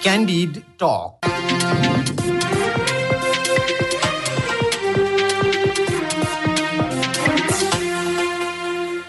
Candied talk.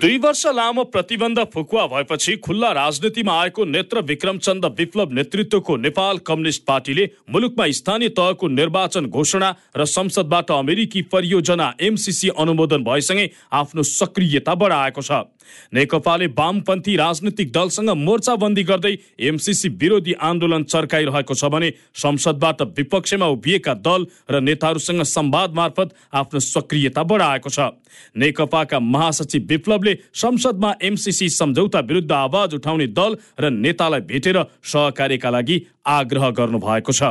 दुई वर्ष लामो प्रतिबन्ध फुकुवा भएपछि खुल्ला राजनीतिमा आएको नेत्र विक्रमचन्द विप्लव नेतृत्वको नेपाल कम्युनिस्ट पार्टीले मुलुकमा स्थानीय तहको निर्वाचन घोषणा र संसदबाट अमेरिकी परियोजना एमसिसी अनुमोदन भएसँगै आफ्नो सक्रियता बढाएको छ। नेकपाले वामपन्थी राजनीतिक दलसँग मोर्चाबन्दी गर्दै एमसिसी विरोधी आन्दोलन चर्काइरहेको छ भने संसदबाट विपक्षमा उभिएका दल र नेताहरूसँग संवाद मार्फत आफ्नो सक्रियता बढाएको छ। नेकपाका महासचिव विप्लवले संसदमा एमसिसी सम्झौता विरुद्ध आवाज उठाउने दल र नेतालाई भेटेर सहकार्यका लागि आग्रह गर्नु भएको छ।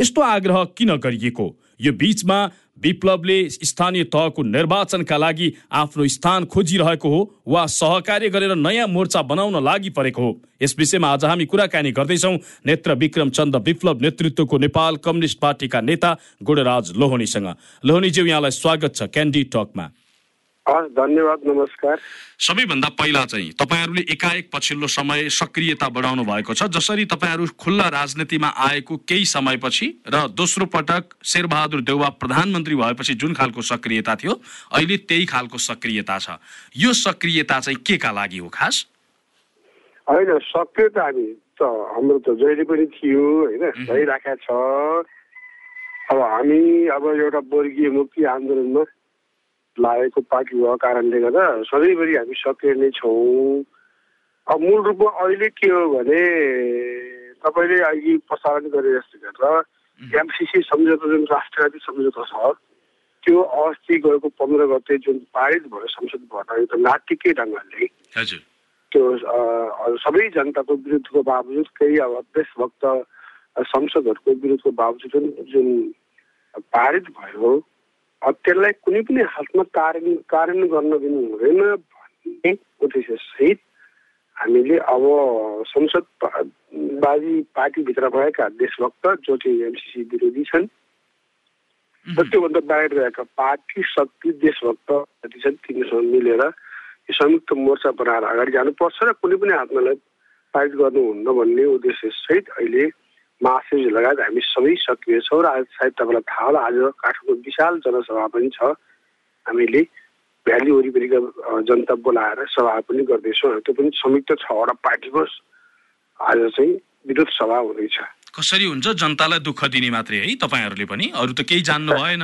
यस्तो आग्रह किन गरिएको? यो बीचमा विप्लवले स्थानीय तहको निर्वाचनका लागि आफ्नो स्थान खोजिरहेको हो वा सहकार्य गरेर नयाँ मोर्चा बनाउन लागि परेको हो। यस विषयमा आज हामी कुराकानी गर्दैछौँ। नेत्र विक्रम चन्द विप्लव नेतृत्वको नेपाल कम्युनिस्ट पार्टीका नेता गुणराज लोहनीसँग। लोहनीज्यू यहाँलाई स्वागत छ क्यान्डी टकमा। हस् धन्यवाद नमस्कार। सबैभन्दा पहिला चाहिँ तपाईँहरूले एकाएक पछिल्लो समय सक्रियता बढाउनु भएको छ जसरी तपाईँहरू खुल्ला राजनीतिमा आएको केही समयपछि र दोस्रो पटक शेरबहादुर देउवा प्रधानमन्त्री भएपछि जुन खालको सक्रियता थियो अहिले त्यही खालको सक्रियता छ। यो सक्रियता चाहिँ के का लागि हो खास? होइन सक्रियता हामी त हाम्रो त जहिले पनि थियो होइन भइरहेको छ। अब हामी अब एउटा वर्गीय मुक्ति आन्दोलनमा लागेको पार्टी भएको कारणले गर्दा सधैँभरि हामी सक्रिय नै छौँ। अब मूल रूपमा अहिले के हो भने तपाईँले अघि प्रसारण गरे जस्तो गरेर एमसिसी सम्झौता जुन राष्ट्रवादी सम्झौता छ त्यो अस्ति गएको पन्ध्र गते जुन पारित भयो संसदबाट एकदम नाटिकै ढङ्गले। त्यो सबै जनताको विरुद्धको बावजुद केही अब देशभक्त संसदहरूको विरुद्धको बावजुद जुन पारित भयो त्यसलाई कुनै पनि हालतमा कार्य कार्यान्वयन गर्न दिनु हुँदैन भन्ने उद्देश्य सहित हामीले अब संसदवादी पार्टीभित्र भएका देशभक्त जो चाहिँ एमसिसी विरोधी छन्। र त्योभन्दा बाहिर रहेका पार्टी शक्ति देशभक्त जति छन् तिनीहरूसँग मिलेर यो संयुक्त मोर्चा बनाएर अगाडि जानुपर्छ र कुनै पनि हातमालाई पारित गर्नुहुन्न भन्ने उद्देश्य सहित अहिले महासचिव लगायत हामी सबै सक्रिय छौँ र आज सायद तपाईँलाई थाहा होला आज काठमाडौँ विशाल जनसभा पनि छ। हामीले भ्याली वरिपरिका जनता बोलाएर सभा पनि गर्दैछौँ। त्यो पनि संयुक्त छवटा पार्टीको आज चाहिँ विद्युत सभा हुँदैछ। कसरी हुन्छ? जनतालाई दुःख दिने मात्रै है तपाईँहरूले पनि। अरू त केही जान्नु भएन।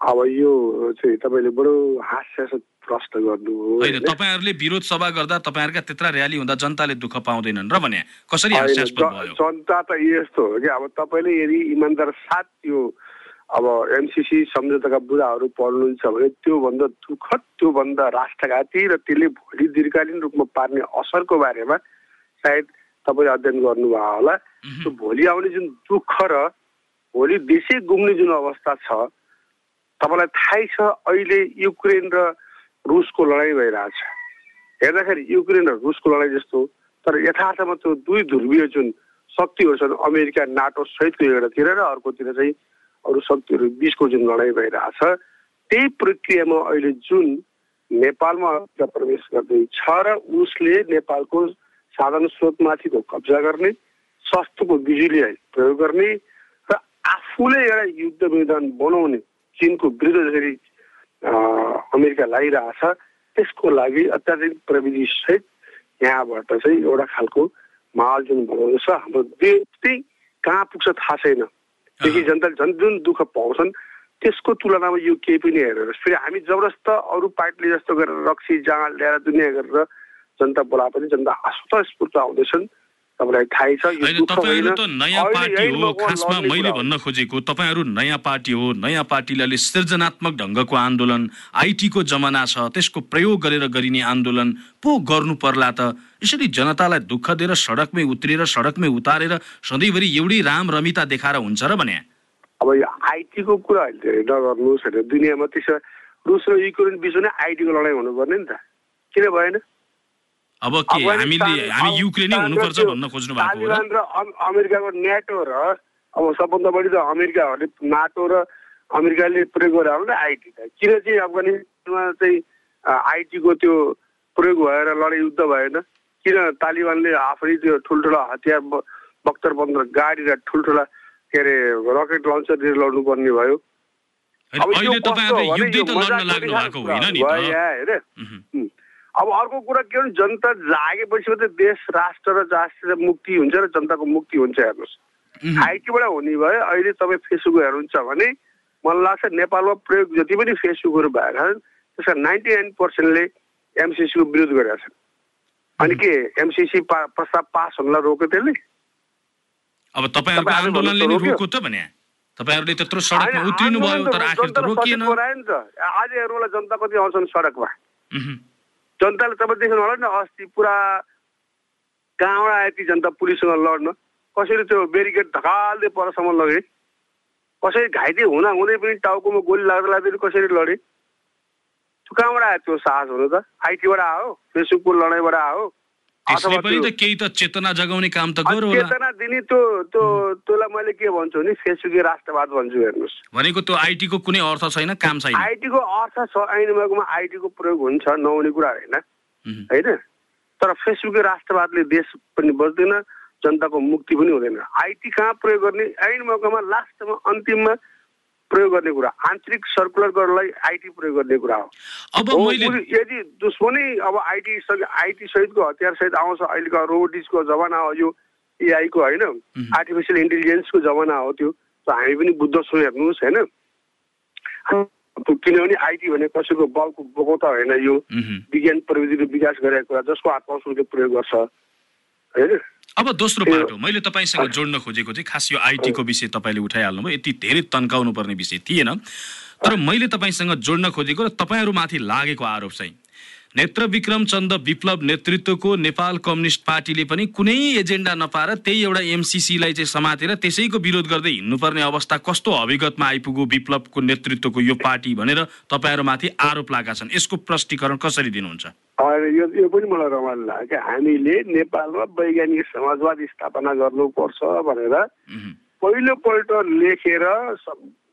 अब यो चाहिँ तपाईँले बडो हास्यास्पद प्रश्न गर्नु होइन तपाईँहरूले विरोध सभा गर्दा तपाईँहरूका त्यत्रा र्याली हुँदा जनताले दुःख पाउँदैनन् र भने कसरी जनता त यस्तो हो कि अब तपाईँले यदि इमान्दार साथ त्यो अब एमसिसी सम्झौताका बुढाहरू पढ्नुहुन्छ भने त्योभन्दा दुःखद त्योभन्दा राष्ट्रघाती र त्यसले भोलि दीर्घकालीन रूपमा पार्ने असरको बारेमा सायद तपाईँले अध्ययन गर्नुभयो होला। त्यो भोलि आउने जुन दुःख र भोलि देशै गुम्ने जुन अवस्था छ तपाईँलाई थाहै छ अहिले युक्रेन र रुसको लडाइँ भइरहेछ हेर्दाखेरि युक्रेन र रुसको लडाइँ जस्तो तर यथार्थमा त्यो दुई ध्रुवीय जुन शक्तिहरू छन् अमेरिका नाटो सहितको एउटातिर र अर्कोतिर चाहिँ अरू शक्तिहरू बिचको जुन लडाइँ भइरहेछ त्यही प्रक्रियामा अहिले जुन नेपालमा प्रवेश गर्दैछ र उसले नेपालको साधन स्रोतमाथिको कब्जा गर्ने सस्तोको बिजुलीलाई प्रयोग गर्ने र आफूले एउटा युद्ध मैदान बनाउने चिनको विरुद्ध जसरी अमेरिका लगाइरहेछ त्यसको लागि अत्याधिक प्रविधि सहित यहाँबाट चाहिँ एउटा खालको माहौल जुन बनाउँदैछ हाम्रो देश चाहिँ कहाँ पुग्छ थाहा छैन। देखि जनताले झन् जुन दुःख पाउँछन् त्यसको तुलनामा यो केही पनि हेरेर। फेरि हामी जबरजस्त अरू पार्टीले जस्तो गरेर रक्सी जाँड ल्याएर दुनियाँ गरेर जनता बोला पनि जनता स्वतः स्फूर्त आउँदैछन्। तपाईँलाई थाहै छ होइन तपाईँहरू। त नयाँ पार्टी हो खासमा मैले। भन्न खोजेको तपाईँहरू नयाँ पार्टी हो नयाँ पार्टीले सृजनात्मक ढङ्गको आन्दोलन आइटीको जमाना छ त्यसको प्रयोग गरेर गरिने आन्दोलन पो गर्नु पर्ला त यसरी जनतालाई दुःख दिएर सडकमै उत्रिएर सडकमै उतारेर सधैँभरि एउटै राम रमिता देखाएर हुन्छ र भने अब यो आइटीको कुरा नगर्नुहोस् होइन दुनियाँमा त्यसो र युक्रेन बिचमा नै आइटीको लडाइँ हुनुपर्ने नि त किन भएन अब के? हामीले हामी युक्रेनै हुनुपर्छ भन्न खोज्नु भएको हो र अमेरिकाको नेटो र अब सबभन्दा बढी त अमेरिकाहरूले नाटो र अमेरिकाले प्रयोग गरेर हो नि आइटी किन चाहिँ अफगानिस्तानमा चाहिँ आइटीको त्यो प्रयोग भएर लडाइँ युद्ध भएन? किन तालिबानले आफै त्यो ठुल्ठुला हतियार बख्तर बन्द गाडी र ठुल्ठुला के अरे रकेट लन्चरतिर लड्नु पर्ने भयो? होइन, अब अब अर्को कुरा के भने जनता जागेपछि मात्रै देश राष्ट्र र राष्ट्र मुक्ति हुन्छ र जनताको मुक्ति हुन्छ हेर्नुहोस्। आइटीबाट हुने भयो अहिले तपाईँ फेसबुक हेर्नुहुन्छ भने मलाई लाग्छ नेपालमा प्रयोग जति पनि फेसबुकहरू भएका छन् त्यसका नाइन्टी नाइन पर्सेन्टले एमसिसीको विरोध गरेका छन्। अनि के एमसिसी पा प्रस्ताव पास हुनलाई रोक्यो त्यसले? अब तपाईँहरूको तपाईँ आज आन्दोलनले नि भन्नु त रोक्यो त भने। तपाईँहरूले त्यत्रो सडकमा उत्रिनु भयो त तर आखिर रोकिएन। आज हेर्नुलाई जनता कति आउँछन् सडकमा। जनताले तपाईँ देख्नु होला नि अस्ति पुरा कहाँबाट आयो ती जनता पुलिससँग लड्न? कसरी त्यो बेरिकेड धकाल्दै परसम्म लगे? कसरी घाइते हुँदा हुँदै पनि टाउकोमा गोली लाग्दा लाग्दै कसरी लडे? त्यो कहाँबाट आयो त्यो साहस हुनु त? आइटीबाट आयो फेसबुकको लडाइँबाट आयो। त्यसले पनि त केही त चेतना जगाउने काम त गर्यो चेतना दिने त्यो त्यो त्यसलाई मैले के भन्छु भने फेसबुकै राष्ट्रवाद भन्छु हेर्नुहोस्। भनेको त्यो आइटीको कुनै अर्थ छैन काम छैन। आइटीको अर्थ छ ऐनमाकोमा आइटीको प्रयोग हुन्छ नहुने कुरा होइन। होइन? तर फेसबुकै राष्ट्रवादले देश पनि बच्दैन जनताको मुक्ति पनि हुँदैन। आइटी कहाँ प्रयोग गर्ने? ऐन मौकामा लास्टमा अन्तिममा प्रयोग गर्ने कुरा आन्तरिक सर्कुलर गर्नलाई आइटी प्रयोग गर्ने कुरा हो। अब उसले- यदि दुश्मनै अब आइटी आइटी सहितको हतियार सहित आउँछ अहिलेको रोबोटिक्सको जमाना हो यो एआईको होइन? आर्टिफिसियल इन्टेलिजेन्सको जमाना हो त्यो हामी पनि बुझ्द छौँ हेर्नुहोस् होइन किनभने आइटी भने कसैको बलको बोको त होइन यो। विज्ञान प्रविधिको विकास गरेको कुरा जसको आत्मकौशलको प्रयोग गर्छ होइन? अब दोस्रो पाटो मैले तपाईँसँग जोड्न खोजेको चाहिँ खास यो आइटीको विषय तपाईँले उठाइहाल्नुभयो यति धेरै तन्काउनु पर्ने विषय थिएन। तर मैले तपाईँसँग जोड्न खोजेको र तपाईँहरूमाथि लागेको आरोप चाहिँ नेत्र विक्रम चन्द विप्लव नेतृत्वको नेपाल कम्युनिस्ट पार्टीले पनि कुनै एजेन्डा नपाएर त्यही एउटा एमसिसीलाई चाहिँ समातेर त्यसैको विरोध गर्दै हिँड्नुपर्ने अवस्था कस्तो अभिगतमा आइपुग्यो विप्लवको नेतृत्वको यो पार्टी भनेर तपाईँहरूमाथि आरोप लागेका छन्। यसको प्रष्टीकरण कसरी दिनुहुन्छ? यो यो पनि मलाई रमाइलो लाग्यो कि हामीले नेपालमा वैज्ञानिक समाजवाद स्थापना गर्नुपर्छ भनेर। पहिलोपल्ट लेखेर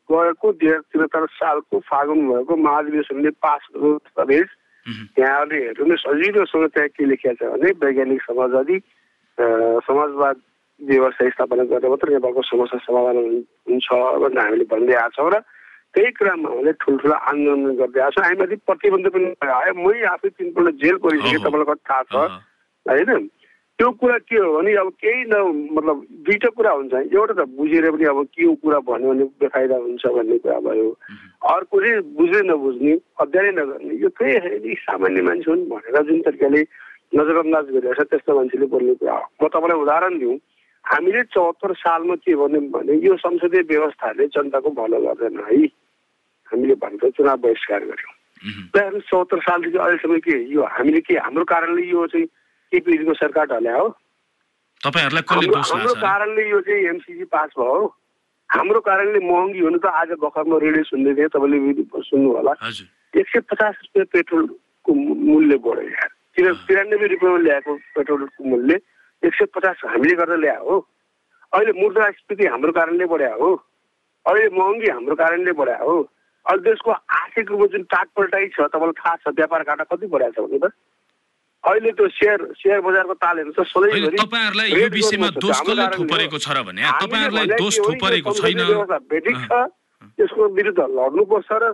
गएको दुई हजार त्रिहत्तर सालको फागुन भएको महाधिवेशनले पास गरेको दस्तावेज उहुँ। यहाँहरूले हेर्नु सजिलोसँग त्यहाँ के लेखिएको छ भने वैज्ञानिक समाजवादी समाजवाद व्यवस्था स्थापना गरेर मात्र नेपालको समस्या समाधान हुन्- हुन्छ भनेर हामीले भन्दै आएको छौँ र त्यही क्रममा हामीले ठुल्ठुलो आन्दोलन गर्दै आएको छौँ हामीमाथि प्रतिबन्ध पनि आयो मै आफै तिनपल्ट जेल परिसकेँ। तपाईँलाई कति थाहा छ। होइन त्यो कुरा के हो भने अब केही न मतलब दुईवटा कुरा हुन्छ। एउटा त बुझेर पनि अब के हो कुरा भन्यो भने बेफाइदा हुन्छ भन्ने कुरा भयो। अर्को चाहिँ बुझ्दै नबुझ्ने अध्ययनै नगर्ने यो यी सामान्य मान्छे हुन् भनेर जुन तरिकाले नजरअन्दाज गरिरहेको छ त्यस्तो मान्छेले बोल्ने कुरा हो। म तपाईँलाई उदाहरण दिउँ। हामीले चौहत्तर सालमा के भन्यौँ भने यो संसदीय व्यवस्थाले जनताको भलो गर्दैन है। हामीले भनेर चुनाव बहिष्कार गऱ्यौँ। हेर्नुहोस् चौहत्तर सालदेखि अहिलेसम्म के यो हामीले के हाम्रो कारणले यो चाहिँ केपिजीको सरकार ढल्या हो। तपाईँहरूलाई कसले हाम्रो दोष हाम्रो लाग्छ कारणले यो चाहिँ एमसिसी पास भयो हो। हाम्रो कारणले महँगी हुनु त आज भर्खरमा रेडियो सुन्दै थिएँ तपाईँले सुन्नु होला। एक सय पचास रुपियाँ पेट्रोलको मूल्य बढ्यो यहाँ। किन तिरानब्बे रुपियाँमा ल्याएको पेट्रोलको मूल्य एक सय पचास हामीले गर्दा ल्याएको हो। अहिले मुद्रास्फीति हाम्रो कारणले बढ्या हो। अहिले महँगी हाम्रो कारणले बढ्या हो। अहिले देशको आर्थिक रूपमा जुन टाटपल्टाइ छ तपाईँलाई थाहा छ व्यापार घाटा कति बढाएको छ भन्नु त? अहिले त्यो सेयर सेयर बजारको ताल हेर्नु तपाईँहरूलाई यो विषयमा दोष कसले थुपरेको। छ र भने? तपाईँहरूलाई दोष थुपरेको छैन। भेटिक छ यसको विरुद्ध लड्नुपर्छ र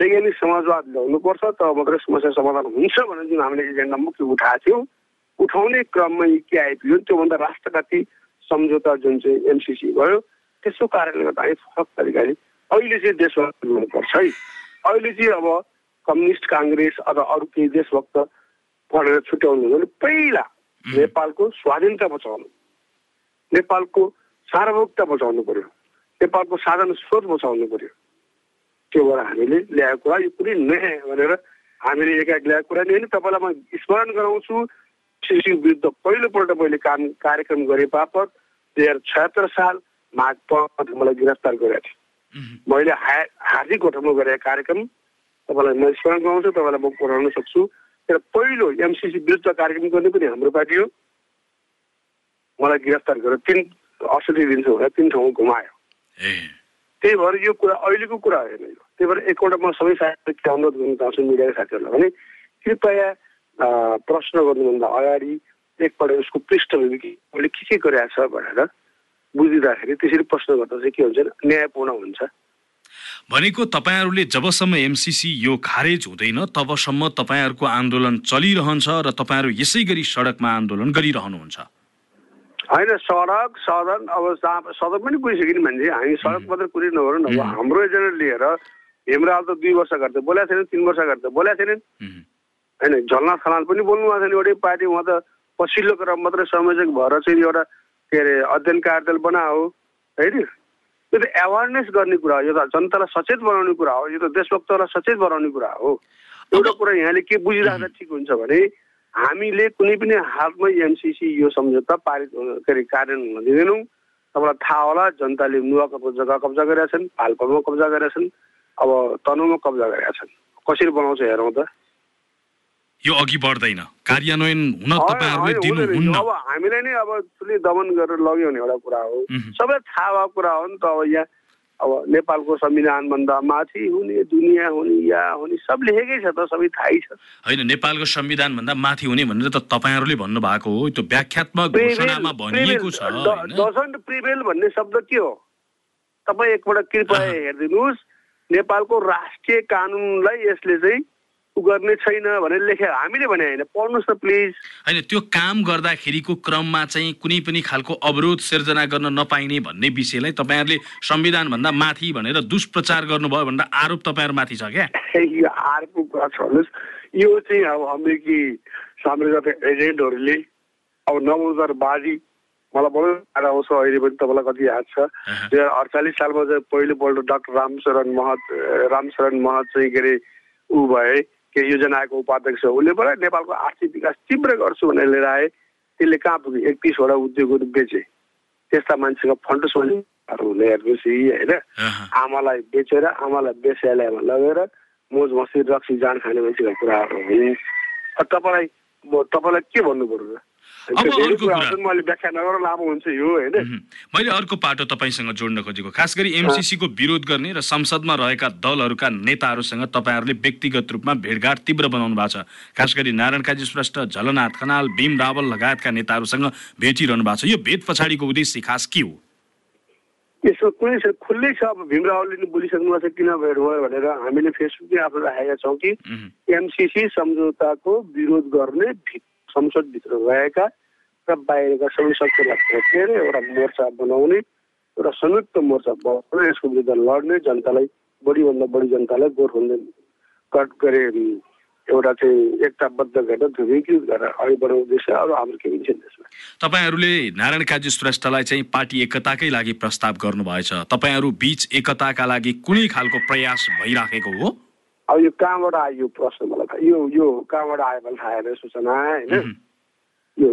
वैज्ञानिक समाजवाद ल्याउनुपर्छ तब मात्रै समस्या समाधान हुन्छ भनेर जुन हामीले एजेन्डा मुख्य उठाएको थियौँ। उठाउने क्रममा यी के आइपुग्यो त्योभन्दा राष्ट्रघाती सम्झौता जुन चाहिँ एमसिसी भयो त्यसको कारणले गर्दा हामी फरक तरिकाले अहिले चाहिँ देशभक्त हुनुपर्छ है। अहिले चाहिँ अब कम्युनिस्ट काङ्ग्रेस अथवा अरू केही देशभक्त भनेर छुट्याउनु भने पहिला नेपालको स्वाधीनता बचाउनु। नेपालको सार्वभौमता बचाउनु पर्यो। नेपालको साधन स्रोत बचाउनु पर्यो। त्यो भएर हामीले ल्याएको कुरा यो कुनै नयाँ भनेर हामीले एकाएक ल्याएको कुरा नि होइन। तपाईँलाई म स्मरण गराउँछु सिसिङ विरुद्ध पहिलोपल्ट मैले काम कार्यक्रम गरे बापत दुई हजार छत्तर साल माघ पद मलाई गिरफ्तार गरेको थियो मैले हा हार्दिक गठनमा गरेको कार्यक्रम तपाईँलाई म स्मरण गराउँछु तपाईँलाई म पठाउन सक्छु। तर पहिलो एमसिसी विरुद्ध कार्यक्रम गर्ने पनि हाम्रो पार्टी हो। मलाई गिरफ्तार गरेर तिन अठसठी दिनको भनेर तिन ठाउँमा घुमायो। त्यही भएर यो कुरा अहिलेको कुरा होइन यो। त्यही भएर एकपल्ट म सबै साथीहरूलाई अनुरोध गर्न चाहन्छु मिडियाका साथीहरूलाई भने कृपया प्रश्न गर्नुभन्दा अगाडि एकपल्ट उसको पृष्ठभूमि उसले के के गरिरहेको छ भनेर बुझिँदाखेरि त्यसरी प्रश्न गर्दा चाहिँ के हुन्छ न्यायपूर्ण हुन्छ। भनेको तपाईँहरूले जबसम्म एमसिसी यो खारेज हुँदैन तबसम्म तपाईँहरूको आन्दोलन चलिरहन्छ र तपाईँहरू यसै गरी सडकमा आन्दोलन गरिरहनुहुन्छ। होइन सडक सदन अब सदन पनि गइसक्यो नि मान्छे। हामी सडक मात्रै कुरै नगरौँ न हाम्रो एजेन्डा लिएर हेमराल त दुई वर्ष गर्दै बोलेको छैन तिन वर्ष गर्दै बोलेको छैनन्। होइन झलना खनाल पनि बोल्नु भएको छैन। एउटै पार्टी उहाँ त पछिल्लो क्रम मात्रै संयोजक भएर चाहिँ एउटा के अरे अध्ययन कार्यदल बनायो होइन? यो त एवारनेस गर्ने कुरा हो यो त जनतालाई सचेत बनाउने कुरा हो यो त देशभक्तलाई सचेत बनाउने कुरा हो। एउटा कुरा यहाँले के बुझिराख्दा ठिक हुन्छ भने हामीले कुनै पनि हालमा एमसिसी यो सम्झौता पारित के अरे कार्यान्वयन हुन दिँदैनौँ। तपाईँलाई थाहा होला जनताले नुवाकोटको जग्गा कब्जा गरेका छन् पाल्पामा कब्जा गरेका छन् अब तनहुमा कब्जा गरेका छन्। कसरी बनाउँछ हेरौँ त। यो अघि बढ्दैन। कार्यान्वयन हुन तपाईँहरूले दिनुहुन्न अब हामीलाई नै अब ठुलै दमन गरेर लग्यो भने एउटा कुरा हो। सबै थाहा भएको कुरा हो नि त अब यहाँ अब नेपालको संविधानभन्दा माथि हुने दुनियाँ हुने या हुने सब लेखेकै छ त सबै थाहै छ। होइन नेपालको संविधानभन्दा माथि हुने भनेर त तपाईँहरूले भन्नुभएको हो। त्यो व्याख्यात्मक घोषणामा भनिएको छ डजन्ट प्रिभेल भन्ने शब्द के हो? तपाईँ एकपल्ट कृपया हेरिदिनुहोस्। नेपालको राष्ट्रिय कानुनलाई यसले चाहिँ गर्ने छैन भनेर लेखे। हामीले भने होइन पढ्नुहोस् न प्लिज। होइन त्यो काम गर्दाखेरिको क्रममा चाहिँ कुनै पनि खालको अवरोध सिर्जना गर्न नपाइने भन्ने विषयलाई तपाईँहरूले संविधानभन्दा माथि भनेर दुष्प्रचार गर्नुभयो भनेर आरोप तपाईँहरूमाथि छ क्या? यो आरोपको कुरा यो चाहिँ अब अमेरिकी साम्राज्यका एजेन्टहरूले अब नवोदरबाजी मलाई बडो याद आउँछ अहिले पनि तपाईँलाई कति याद छ। दुई हजार अडचालिस सालमा चाहिँ पहिलोपल्ट डाक्टर रामशरण महत रामशरण महत चाहिँ के अरे ऊ भए। के योजनाको उपाध्यक्ष उसले पनि नेपालको आर्थिक विकास तीव्र गर्छु भनेर लिएर आए। त्यसले कहाँ पुग्यो? एकतिसवटा उद्योगहरू बेचे। त्यस्ता मान्छेको फन्ड सोल्नेहरू हेर्नुहोस् होइन? आमालाई बेचेर आमालाई बेस्यालयमा लगेर मोज मस्ती रक्सी जान खाने मान्छेको कुराहरू हो तपाईँलाई म तपाईँलाई के भन्नु पर्यो यो होइन? मैले अर्को पाटो तपाईँसँग जोड्न खोजेको खास गरी एमसिसीको विरोध गर्ने र संसदमा रहेका दलहरूका नेताहरूसँग तपाईँहरूले व्यक्तिगत रूपमा भेटघाट तीव्र बनाउनु भएको छ। खास गरी नारायण काजी श्रेष्ठ झलनाथ खनाल भीम रावल लगायतका नेताहरूसँग भेटिरहनु भएको छ। यो भेट पछाडिको उद्देश्य खास के हो? यसो कुनै खुल्लै छ। अब भीम रावलले बोलिसक्नु भएको छ किन भेट भयो भनेर। हामीले फेसबुकमै आफ्नो राखेका छौँ कि एमसिसी सम्झौताको विरोध गर्ने संसदभित्र रहेका र बाहिरका सबै भेटेर एउटा मोर्चा बनाउने एउटा संयुक्त मोर्चा बनाउने यसको विरुद्ध लड्ने जनतालाई बढीभन्दा बढी जनतालाई गोर्खाल्यान्ड कट गरे एउटा चाहिँ एकताबद्ध गरेर ध्रुवीकृत गरेर अघि बढाउने उद्देश्य अरू हाम्रो केही छैन त्यसमा तपाईँहरूले नारायण काजी श्रेष्ठलाई चाहिँ पार्टी एकताकै लागि प्रस्ताव गर्नुभएछ। तपाईँहरू बिच एकताका लागि कुनै खालको प्रयास भइराखेको हो? अब यो कहाँबाट आयो यो प्रश्न मलाई थाहा यो यो कहाँबाट आयो मलाई थाहा होइन सूचना होइन? यो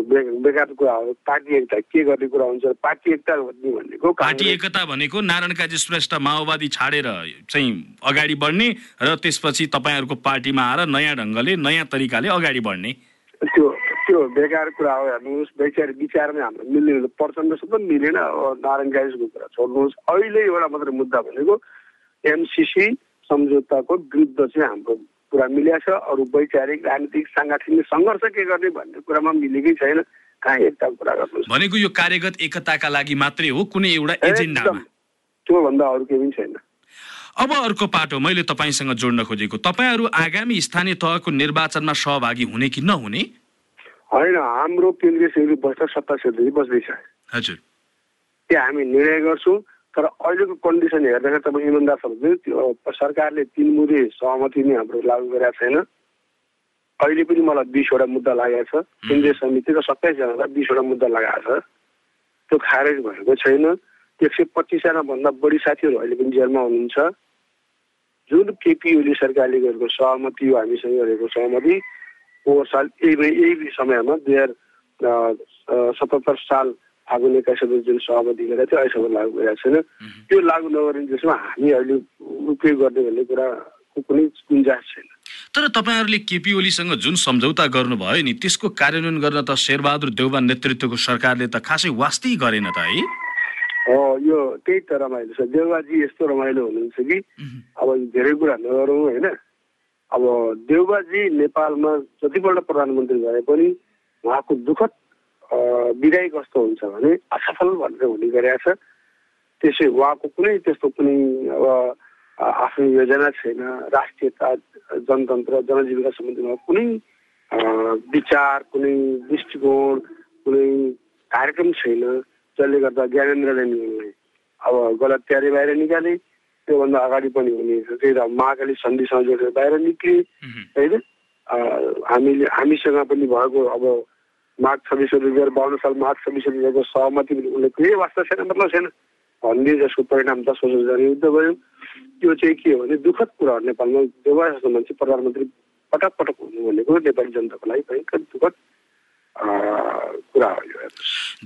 बेकार कुरा हो। पार्टी एकता के गर्ने कुरा हुन्छ? पार्टी एकता भनेको पार्टी एकता भनेको नारायण काजी श्रेष्ठ माओवादी छाडेर चाहिँ अगाडि बढ्ने र त्यसपछि तपाईँहरूको पार्टीमा आएर नयाँ ढङ्गले नयाँ तरिकाले अगाडि बढ्ने। त्यो त्यो बेकार कुरा हो हेर्नुहोस्। विचार विचारमै हाम्रो मिल्ने प्रचण्डसँग पनि मिलेन। नारायण काजीको कुरा छोड्नुहोस्। अहिले एउटा मात्रै मुद्दा भनेको एमसिसी सम्झौताको विरुद्ध चाहिँ हाम्रो कुरा मिलेको छ। अरू वैचारिक राजनीतिक साङ्गठनिक सङ्घर्ष के गर्ने भन्ने कुरामा मिलेकै छैन। कहाँ एकताको कुरा गर्नु भनेको यो कार्यगत एकताका लागि मात्रै हो कुनै एउटा एजेन्डा त्योभन्दा अरू केही पनि छैन। अब अर्को पाटो मैले तपाईँसँग जोड्न खोजेको। तपाईँहरू आगामी स्थानीय तहको निर्वाचनमा सहभागी हुने कि नहुने? होइन हाम्रो केन्द्रीय समिति बस्दा सत्ता समिति बस्दैछ। हजुर। त्यहाँ हामी निर्णय गर्छौँ। तर अहिलेको कन्डिसन हेर्दाखेरि तपाईँ इमान्दार छ त्यो सरकारले तिन मुरे सहमति नै हाम्रो लागू गरेका छैन। अहिले पनि मलाई बिसवटा मुद्दा लागेको छ। केन्द्रीय समिति र सत्ताइसजनालाई बिसवटा मुद्दा लगाएको छ। त्यो खारेज भएको छैन। एक सय पच्चिसजनाभन्दा बढी साथीहरू अहिले पनि जेलमा हुनुहुन्छ। जुन केपी ओली सरकारले गरेको सहमति हो हामीसँग गरेको सहमति पोहोर साल यही यही समयमा दुई हजार सतहत्तर साल फागुन एक्काइस जुन सहमति गरेको थियो अहिलेसम्म लागू गरेको छैन। त्यो लागू नगरिने देशमा हामी अहिले उपयोग गर्ने भन्ने कुराको कुनै गुन्जास छैन। तर तपाईँहरूले केपी ओलीसँग जुन सम्झौता गर्नुभयो नि त्यसको कार्यान्वयन गर्न त शेरबहादुर देउबा नेतृत्वको सरकारले त खासै वास्तै गरेन त है? हो यो त्यही त रमाइलो छ। देउबाजी यस्तो रमाइलो हुनुहुन्छ कि अब धेरै कुरा नगरौँ होइन? अब देउबाजी नेपालमा जतिपल्ट प्रधानमन्त्री भए पनि उहाँको दुःखद विदाय कस्तो हुन्छ भने असफल भनेर हुने गरेका छ त्यसै उहाँको कुनै त्यस्तो कुनै अब आफ्नो योजना छैन। राष्ट्रियता जनतन्त्र जनजीविका सम्बन्धीमा कुनै विचार कुनै दृष्टिकोण कुनै कार्यक्रम छैन। जसले गर्दा ज्ञानेन्द्रले नि अब गलत तयारी बाहिर निकाले। त्योभन्दा अगाडि पनि हुने त्यही त महाकाली सन्धिसँग जोडेर बाहिर निक्ले होइन? हामीले हामीसँग पनि भएको अब माघ छब्बिस दुई हजार बाहन्न साल माघ छब्बिस दुई हजारको सहमति पनि उनले केही वास्ता छैन मतलब छैन। भन्ने जसको परिणाम दस वर्ष जनयुद्ध भयो। त्यो चाहिँ के हो भने दुःखद कुरा हो नेपालमा। देवा जस्तो मान्छे प्रधानमन्त्री पटक पटक हुनु भनेको नेपाली जनताको लागि भयङ्कर दुःखद कुरा हो यो।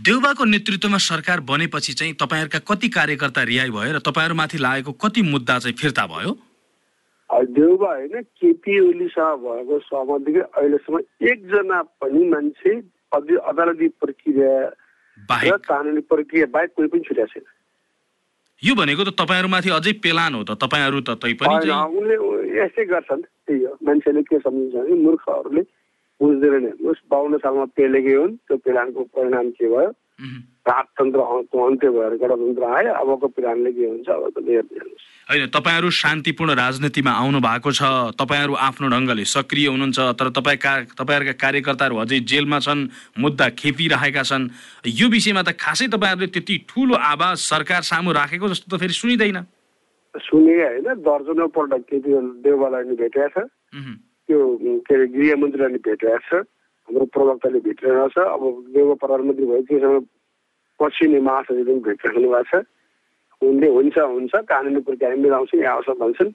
देउबाको नेतृत्वमा सरकार बनेपछि चाहिँ तपाईँहरूका कति कार्यकर्ता रिहाई भयो र तपाईँहरूमाथि लागेको कति मुद्दा चाहिँ फिर्ता भयो? देउबा होइन केपी ओलीसँग भएको सहमतिकै अहिलेसम्म एकजना पनि मान्छे अदालती प्रक्रिया र कानुनी प्रक्रिया बाहेक कोही पनि छुट्या छैन। यो भनेको त तपाईँहरूमाथि अझै पेलान हो त तपाईँहरू त तै पनि उनले यस्तै गर्छन् त्यही हो। मान्छेले के सम्झिन्छ भने मूर्खहरूले बुझ्दैनन् हेर्नुहोस् बाहन्न सालमा पेलेकै हुन् त्यो पेलानको परिणाम के भयो? राजतन्त्रको अन्त्य भएर गणतन्त्र आयो। अबको पिरानले के हुन्छ अब त होइन तपाईँहरू शान्तिपूर्ण राजनीतिमा आउनु भएको छ तपाईँहरू आफ्नो ढङ्गले सक्रिय हुनुहुन्छ तर तपाईँ का तपाईँहरूका कार्यकर्ताहरू अझै जेलमा छन् मुद्दा खेपिरहेका छन्। यो विषयमा त खासै तपाईँहरूले त्यति ठुलो आवाज सरकार सामु राखेको जस्तो त फेरि सुनिँदैन। सुने होइन दर्जनौ पल्ट केपी देवबालाई नि भेटेका छ। त्यो के अरे गृहमन्त्रीलाई नि भेटेको छ। हाम्रो प्रवक्ताले भेटिरहेको छ। अब देव प्रधानमन्त्री भयो त्योसँग पछि नै महासचिवले पनि भेटिराख्नु भएको छ। उनले हुन्छ हुन्छ कानुनी प्रक्रिया मिलाउँछ यहाँ आउँछ भन्छन्।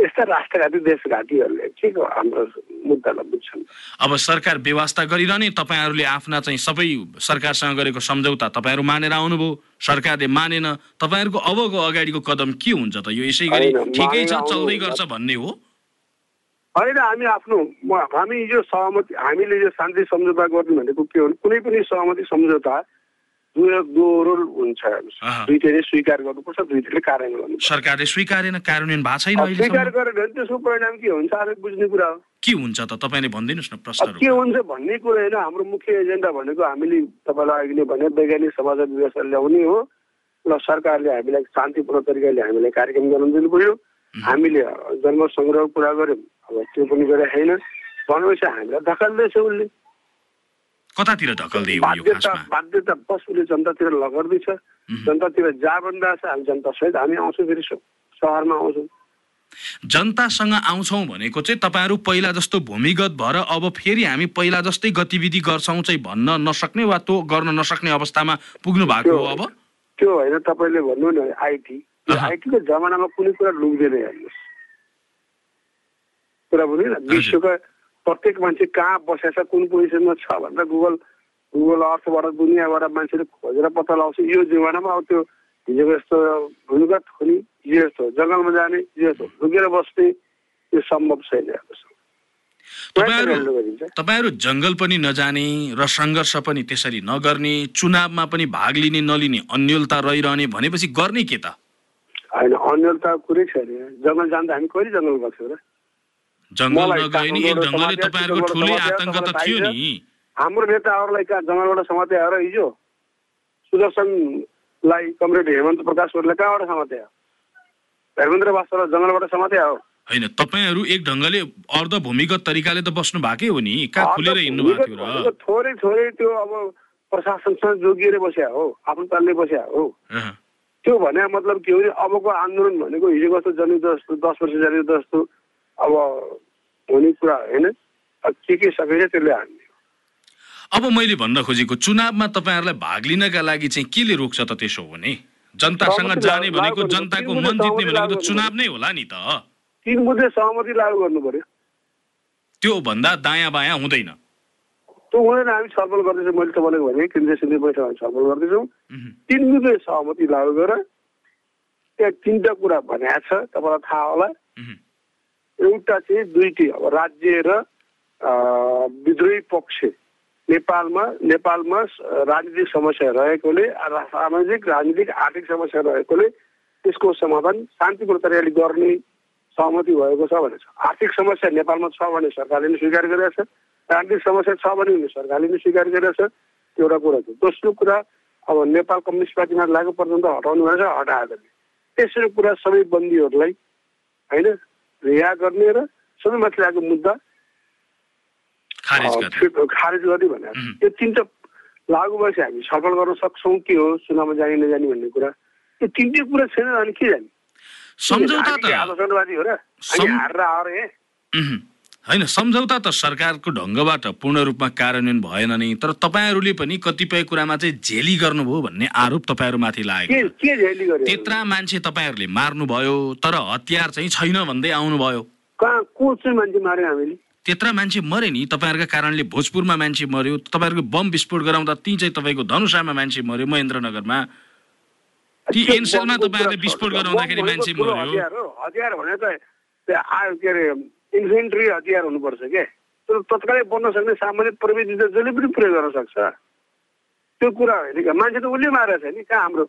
यस्ता राष्ट्रघाती देशघातीहरूले के को हाम्रो मुद्दालाई बुझ्छन्? अब सरकार व्यवस्था गरिरहने तपाईँहरूले आफ्ना चाहिँ सबै सरकारसँग गरेको सम्झौता तपाईँहरू मानेर आउनुभयो। सरकारले मानेन तपाईँहरूको अबको अगाडिको कदम के हुन्छ त? यो यसै गरी ठिकै छ चल्दै गर्छ भन्ने हो। होइन हामी आफ्नो हामी यो सहमति हामीले यो शान्ति सम्झौता गर्ने भनेको के हो? कुनै पनि सहमति सम्झौता दोहोरो हुन्छ स्वीकार गर्नुपर्छ दुइटैले कार्यान्वयन गर्नु सरकारले स्वीकारेन कार्यान्वयन भएको छैन स्वीकार गरेन भने त्यसको परिणाम के हुन्छ? आफै बुझ्ने कुरा हो। के हुन्छ त? तपाईँले भनिदिनुहोस् न प्रश्न के हुन्छ भन्ने कुरा होइन। हाम्रो मुख्य एजेन्डा भनेको हामीले तपाईँलाई अघि नै भने वैज्ञानिक समाज व्यवस्था ल्याउने हो। र सरकारले हामीलाई शान्तिपूर्ण तरिकाले हामीलाई कार्यक्रम गर्न दिनु पर्यो हामीले जन्म सङ्ग्रह कुरा गऱ्यौँ। अब त्यो पनि गरेका छैन। भनेपछि हामीलाई धकाल्दैछ उसले कतातिर ढकल्दै बाध्यता बाध्यता बस उसले जनतातिर लगर्दैछ। जनतातिर जा भन्दा छ हामी जनतासहित हामी आउँछौँ फेरि सहरमा आउँछौँ। जनतासँग आउँछौँ भनेको चाहिँ तपाईँहरू पहिला जस्तो भूमिगत भएर अब फेरि हामी पहिला जस्तै गतिविधि गर्छौँ चाहिँ भन्न नसक्ने वा त्यो गर्न नसक्ने अवस्थामा पुग्नु भएको हो अब? त्यो होइन तपाईँले भन्नु न आइटी आइटीको जमानामा कुनै कुरा लुक्दैन हेर्नुहोस्। कुरा बुझ्नु विश्वका प्रत्येक मान्छे कहाँ बसेछ कुन पोजिसनमा छ भनेर गुगल गुगल अर्थबाट दुनियाँबाट मान्छेले खोजेर पत्ता लगाउँछ। यो जमानामा अब त्यो हिजोको यस्तो भूमिगत हुने हिजो जस्तो जङ्गलमा जाने हिजो जस्तो लुकेर बस्ने यो सम्भव छैन तपाईँहरू जङ्गल पनि नजाने र सङ्घर्ष पनि त्यसरी नगर्ने चुनावमा पनि भाग लिने नलिने अन्यलता रहिरहने भनेपछि गर्ने के त? होइन अन्यलता कुरै छैन। जङ्गल जाँदा हामी कहिले जङ्गल गएको र? जङ्गल नगए नि एक ढङ्गले तपाईँहरूको ठुलै आतङ्क त थियो नि। हाम्रो नेताहरूलाई कहाँ जङ्गलबाट समाते र हिजो सुदर्शनलाई कमरेड हेमन्त प्रकाश कहाँबाट समाते धर्मेन्द्र वास्तवलाई जङ्गलबाट समाते हो होइन तपाईँहरू एक ढङ्गले अर्ध भूमिगत तरिकाले त बस्नु भएकै हो नि। कहाँ खुलेर हिँड्नु भएको थियो र? थोरै थोरै त्यो अब प्रशासनसँग जोगिएर बस्या हो आफ्नो तालले बस्या हो। त्यो भने मतलब के हो भने अबको आन्दोलन भनेको हिजो कस्तो जनयुद्ध जस्तो दस वर्ष जनयुद्ध जस्तो अब हुने कुरा होइन के के सकेछ त्यसले हान्ने अब मैले भन्न खोजेको चुनावमा तपाईँहरूलाई भाग लिनका लागि चाहिँ केले रोक्छ त त्यसो हो भने जनतासँग जाने भनेको जनताको मन जित्ने भनेको त चुनाव नै होला नि त। तिन बुझे सहमति लागू गर्नु पर्यो। त्यो भन्दा दायाँ बायाँ हुँदैन। त्यो हुँदैन हामी छलफल गर्दैछौँ। मैले तपाईँलाई भने केन्द्रीय समिति बैठकमा छलफल गर्दैछौँ। तिन बुझे सहमति लागू गरेर त्यहाँ तिनवटा कुरा भनेको छ तपाईँलाई थाहा होला। एउटा चाहिँ दुईटी अब राज्य र विद्रोही पक्ष। नेपालमा नेपालमा राजनीतिक समस्या रहेकोले सामाजिक राजनीतिक आर्थिक समस्या रहेकोले त्यसको समाधान शान्तिपूर्ण तरिकाले गर्ने सहमति भएको छ भने आर्थिक समस्या नेपालमा छ भने सरकारले नै स्वीकार गरेको छ। राजनीतिक समस्या छ भने सरकारले नै स्वीकार गरेको छ। एउटा कुरा छ दोस्रो कुरा अब नेपाल कम्युनिस्ट पार्टीमा लागु पर्यन्त हटाउनु भनेर हटाएर। तेस्रो कुरा सबै बन्दीहरूलाई होइन रिहा गर्ने र सबै माथिलाको मुद्दा खारेज गर्ने। भनेर. त्यो तिनवटा लागु भएपछि हामी छलफल गर्न सक्छौँ के हो चुनावमा जाने नजाने भन्ने कुरा। त्यो तिनटै कुरा छैन अनि के जाने? सम्झौता त आलोचनावादी हो र। हामी हारेर आएर। होइन सम्झौता त सरकारको ढङ्गबाट पूर्ण रूपमा कार्यान्वयन भएन नि तर तपाईँहरूले पनि कतिपय कुरामा चाहिँ झेली गर्नुभयो भन्ने आरोप तपाईँहरूमाथि लागेको त्यत्रा मान्छे तपाईँहरूले मार्नुभयो तर हतियार चाहिँ छैन भन्दै आउनुभयो। त्यत्रा मान्छे मरे नि तपाईँहरूका कारणले भोजपुरमा मान्छे मर्यो तपाईँहरूको बम विस्फोट गराउँदा ती चाहिँ तपाईँको धनुषामा मान्छे मर्यो महेन्द्रनगरमा। ती एनसेलमा तपाईँहरूले विस्फोट। गराउँदाखेरि मान्छे मर्यो। त्यो इन्फेन्ट्री हतियार हुनुपर्छ के? तर तत्कालै बन्न सक्ने सामान्य प्रविधि त जसले पनि प्रयोग गर्न सक्छ। त्यो कुरा होइन क्या। मान्छे त उसले मारेको छ नि। कहाँ हाम्रो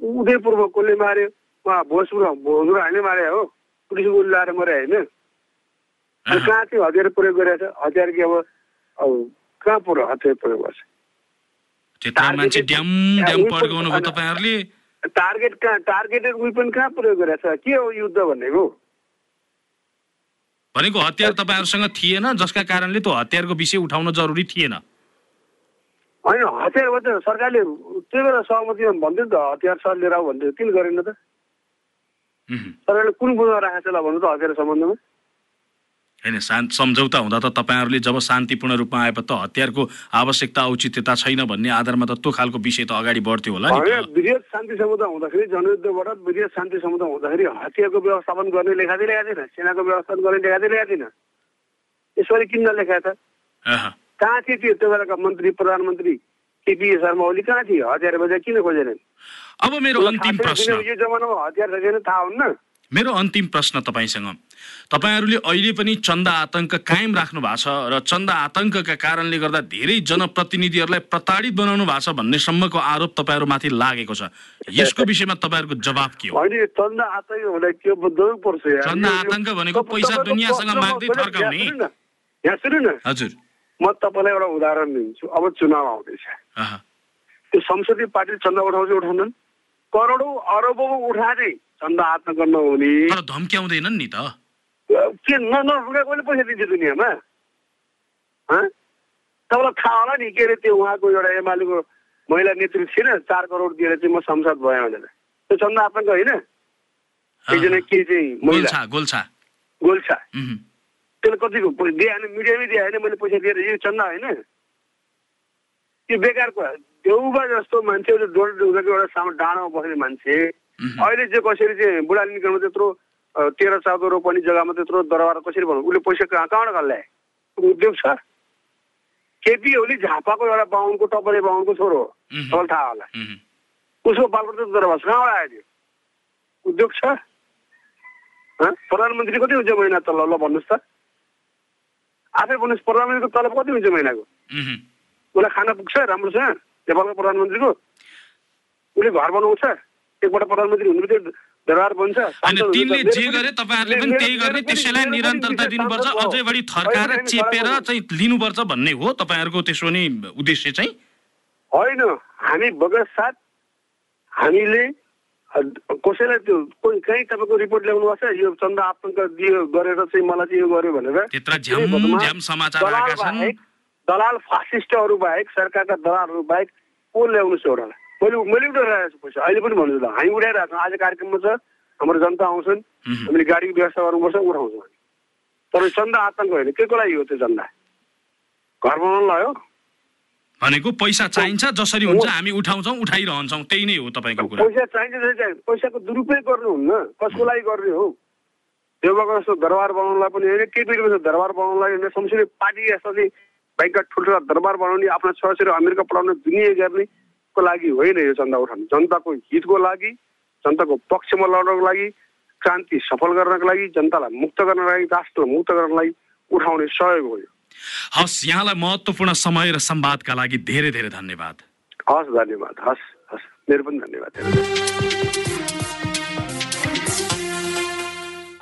उदयपुरमा कसले मार्यो? उहाँ भोजपुरमा भोजपुर हामीले मारे हो। पुलिस उसले लाएर मरे होइन। कहाँ चाहिँ हतियार प्रयोग गरेको छ? हतियार कि अब अब कहाँ पुरो हतियार प्रयोग गर्छ? टार्गेट कहाँ टार्गेटेड वेपन कहाँ प्रयोग गरेको छ? के हो युद्ध भनेको भनेको हतियार तपाईँहरूसँग थिएन जसका कारणले त्यो हतियारको विषय उठाउन जरुरी थिएन? होइन हतियार त सरकारले त्यही बेला सहमतिमा भन्थ्यो नि त हतियार सर लिएर आऊ भन्थ्यो किन गरेन त। सरकारले कुन बुझमा राखेको छ ल भन्नु त हतियार सम्बन्धमा? होइन शान्त सम्झौता हुँदा त तपाईँहरूले जब शान्तिपूर्ण रूपमा आएपछि त हतियारको आवश्यकता औचित्यता छैन भन्ने आधारमा त त्यो खालको विषय त अगाडि बढ्थ्यो होला वृहत शान्ति समुदाय हुँदाखेरि जनयुद्धबाट वृहत शान्ति समुदाय हुँदाखेरि हतियारको व्यवस्थापन गर्ने लेखा चाहिँ लेखाएको थिएन सेनाको व्यवस्थापन गर्ने लेखा चाहिँ लेखाएको थिएन। यसरी किन नलेखाएको छ अहँ। कहाँ थिए त्यो त्यो बेलाका मन्त्री प्रधानमन्त्री केपी शर्मा ओली कहाँ थिए? हतियार बजार किन खोजेनन्? अब मेरो अन्तिम प्रश्न। यो जमानामा हतियार छ थाहा हुन्न। मेरो अन्तिम प्रश्न तपाईँसँग। तपाईँहरूले अहिले पनि चन्दा आतङ्क कायम राख्नु भएको छ र चन्दा आतङ्कका कारणले गर्दा धेरै जनप्रतिनिधिहरूलाई प्रताडित बनाउनु भएको छ भन्ने सम्मको आरोप तपाईँहरूमाथि लागेको छ। यसको विषयमा तपाईँहरूको जवाब के हो? चन्दा आतङ्क भनेको पैसा दुनियाँसँग माग्दै सुन्नु- थर्काउने। यहाँ सुन्नु न, यहाँ सुन्नु न। हजुर। म तपाईँलाई एउटा उदाहरण दिन्छु। अब चुनाव आउँदैछ। त्यो संसदीय पार्टीले चन्दा उठाउँछ उठाउँदैन। करोडौँ अरबौँ उठाए चन्दा आत्मक नहुने तर धम्क्याउँदैनन् नि त। के न नठुका कसले पैसा दिन्छ दुनियाँमा? तपाईँलाई थाहा होला नि के अरे त्यो उहाँको एउटा एमालेको महिला नेतृत्व थिएन चार करोड दिएर चाहिँ म संसद भएँ भनेर। त्यो चन्दा आतङ्क होइन? एकजना। के चाहिँ महिला? गोल्छा गोल्छा। त्यसले कतिको पैसा दिए होइन मिडियामै दिए होइन मैले पैसा दिएर यो चन्दा होइन? त्यो बेकारको देउबा जस्तो मान्छे डोल डुङ्गाको एउटा सामु डाँडामा बस्ने मान्छे। अहिले चाहिँ कसरी चाहिँ बुढाली निकाल्नु त्यत्रो तेह्र चौध रोपनी जग्गामा त्यत्रो दरबार कसरी भन्नु? उसले पैसा कहाँ कहाँबाट गल्लाए उद्योग छ। केपी ओली झापाको एउटा बाहुनको टपरे बाहुनको छोरो हो। उहुँ। तपाईँलाई थाहा होला उहुँ। उसको बालको दरबार छ। कहाँबाट आयो त्यो? उद्योग छ? प्रधानमन्त्री कति हुन्छ महिना तल? ल भन्नुहोस् त। आफै भन्नुहोस् प्रधानमन्त्रीको तलब कति हुन्छ महिनाको। उसलाई खाना पुग्छ? राम्रोसँग नेपालको प्रधानमन्त्रीको? उसले घर बनाउँछ? एकपल्ट प्रधानमन्त्री हुनु दरबार बन्छ। हुन्छ। तिनले जे गरे तपाईँहरूले पनि त्यही गर्ने त्यसैलाई निरन्तरता दिनुपर्छ। अझै बढी थर्काएर चेपेर चाहिँ लिनुपर्छ भन्ने हो तपाईँहरूको त्यसो नि उद्देश्य चाहिँ? होइन हामी बगत साथ हामीले कसैलाई त्यो कोही कहीँ तपाईँको रिपोर्ट ल्याउनु भएको छ? यो चन्दा आतङ्क दियो गरेर चाहिँ मलाई चाहिँ यो गर्यो भनेर। दलाल फासिस्टहरू बाहेक सरकारका दलालहरू बाहेक को ल्याउनुहोस् एउटालाई? मैले मैले उठाइरहेको छु पैसा। अहिले पनि भन्नु ल हामी उठाइरहेको छौँ। आज कार्यक्रममा छ हाम्रो जनता आउँछन्। हामीले गाडीको व्यवस्था गर्नुपर्छ उठाउँछौँ हामी। तर चन्दा आतङ्क होइन। के को लागि हो त्यो चन्दा? घर बनाउनु लगायो? भनेको पैसा चाहिन्छ जसरी हुन्छ हामी उठाउँछौँ उठाइरहन्छौँ। त्यही नै हो तपाईँको कुरा। पैसा चाहिन्छ चाहिँ। पैसाको दुरुपयोग गर्नुहुन्न। कसको लागि गर्ने हो? देवबाको जस्तो दरबार बनाउनलाई पनि होइन केपिटीको जस्तो दरबार बनाउनलाई होइन। संसदीय पार्टी जस्तै बाइकका ठुल्ठुला दरबार बनाउने आफ्ना छोराछोरी अमेरिका पढाउने दुनियाँ गर्नेको लागि होइन यो चन्दा उठाउनु जनताको हितको लागि जनताको पक्षमा लड्नको लागि क्रान्ति सफल गर्नको लागि जनतालाई मुक्त गर्नको लागि राष्ट्रलाई मुक्त गर्नको लागि उठाउने सहयोग हो यो। हस् यहाँलाई महत्त्वपूर्ण समय र संवादका लागि धेरै धेरै धन्यवाद। हस् धन्यवाद। हस् हस्। मेरो पनि धन्यवाद।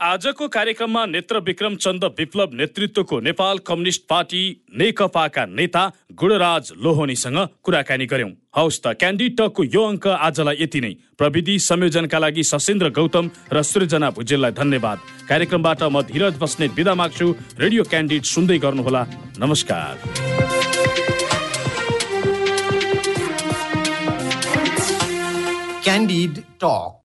आजको कार्यक्रममा नेत्र विक्रम चन्द विप्लव नेतृत्वको नेपाल कम्युनिस्ट पार्टी नेकपाका नेता गुणराज लोहनीसँग कुराकानी गर्यौं। हौस् त क्यान्डिड टकको यो अङ्क आजलाई यति नै। प्रविधि संयोजनका लागि सशेन्द्र गौतम र सृजना भुजेललाई धन्यवाद। कार्यक्रमबाट म धीरज बस्नेत बिदा माग्छु। रेडियो क्यान्डिड सुन्दै गर्नुहोला। नमस्कार। Candid Talk.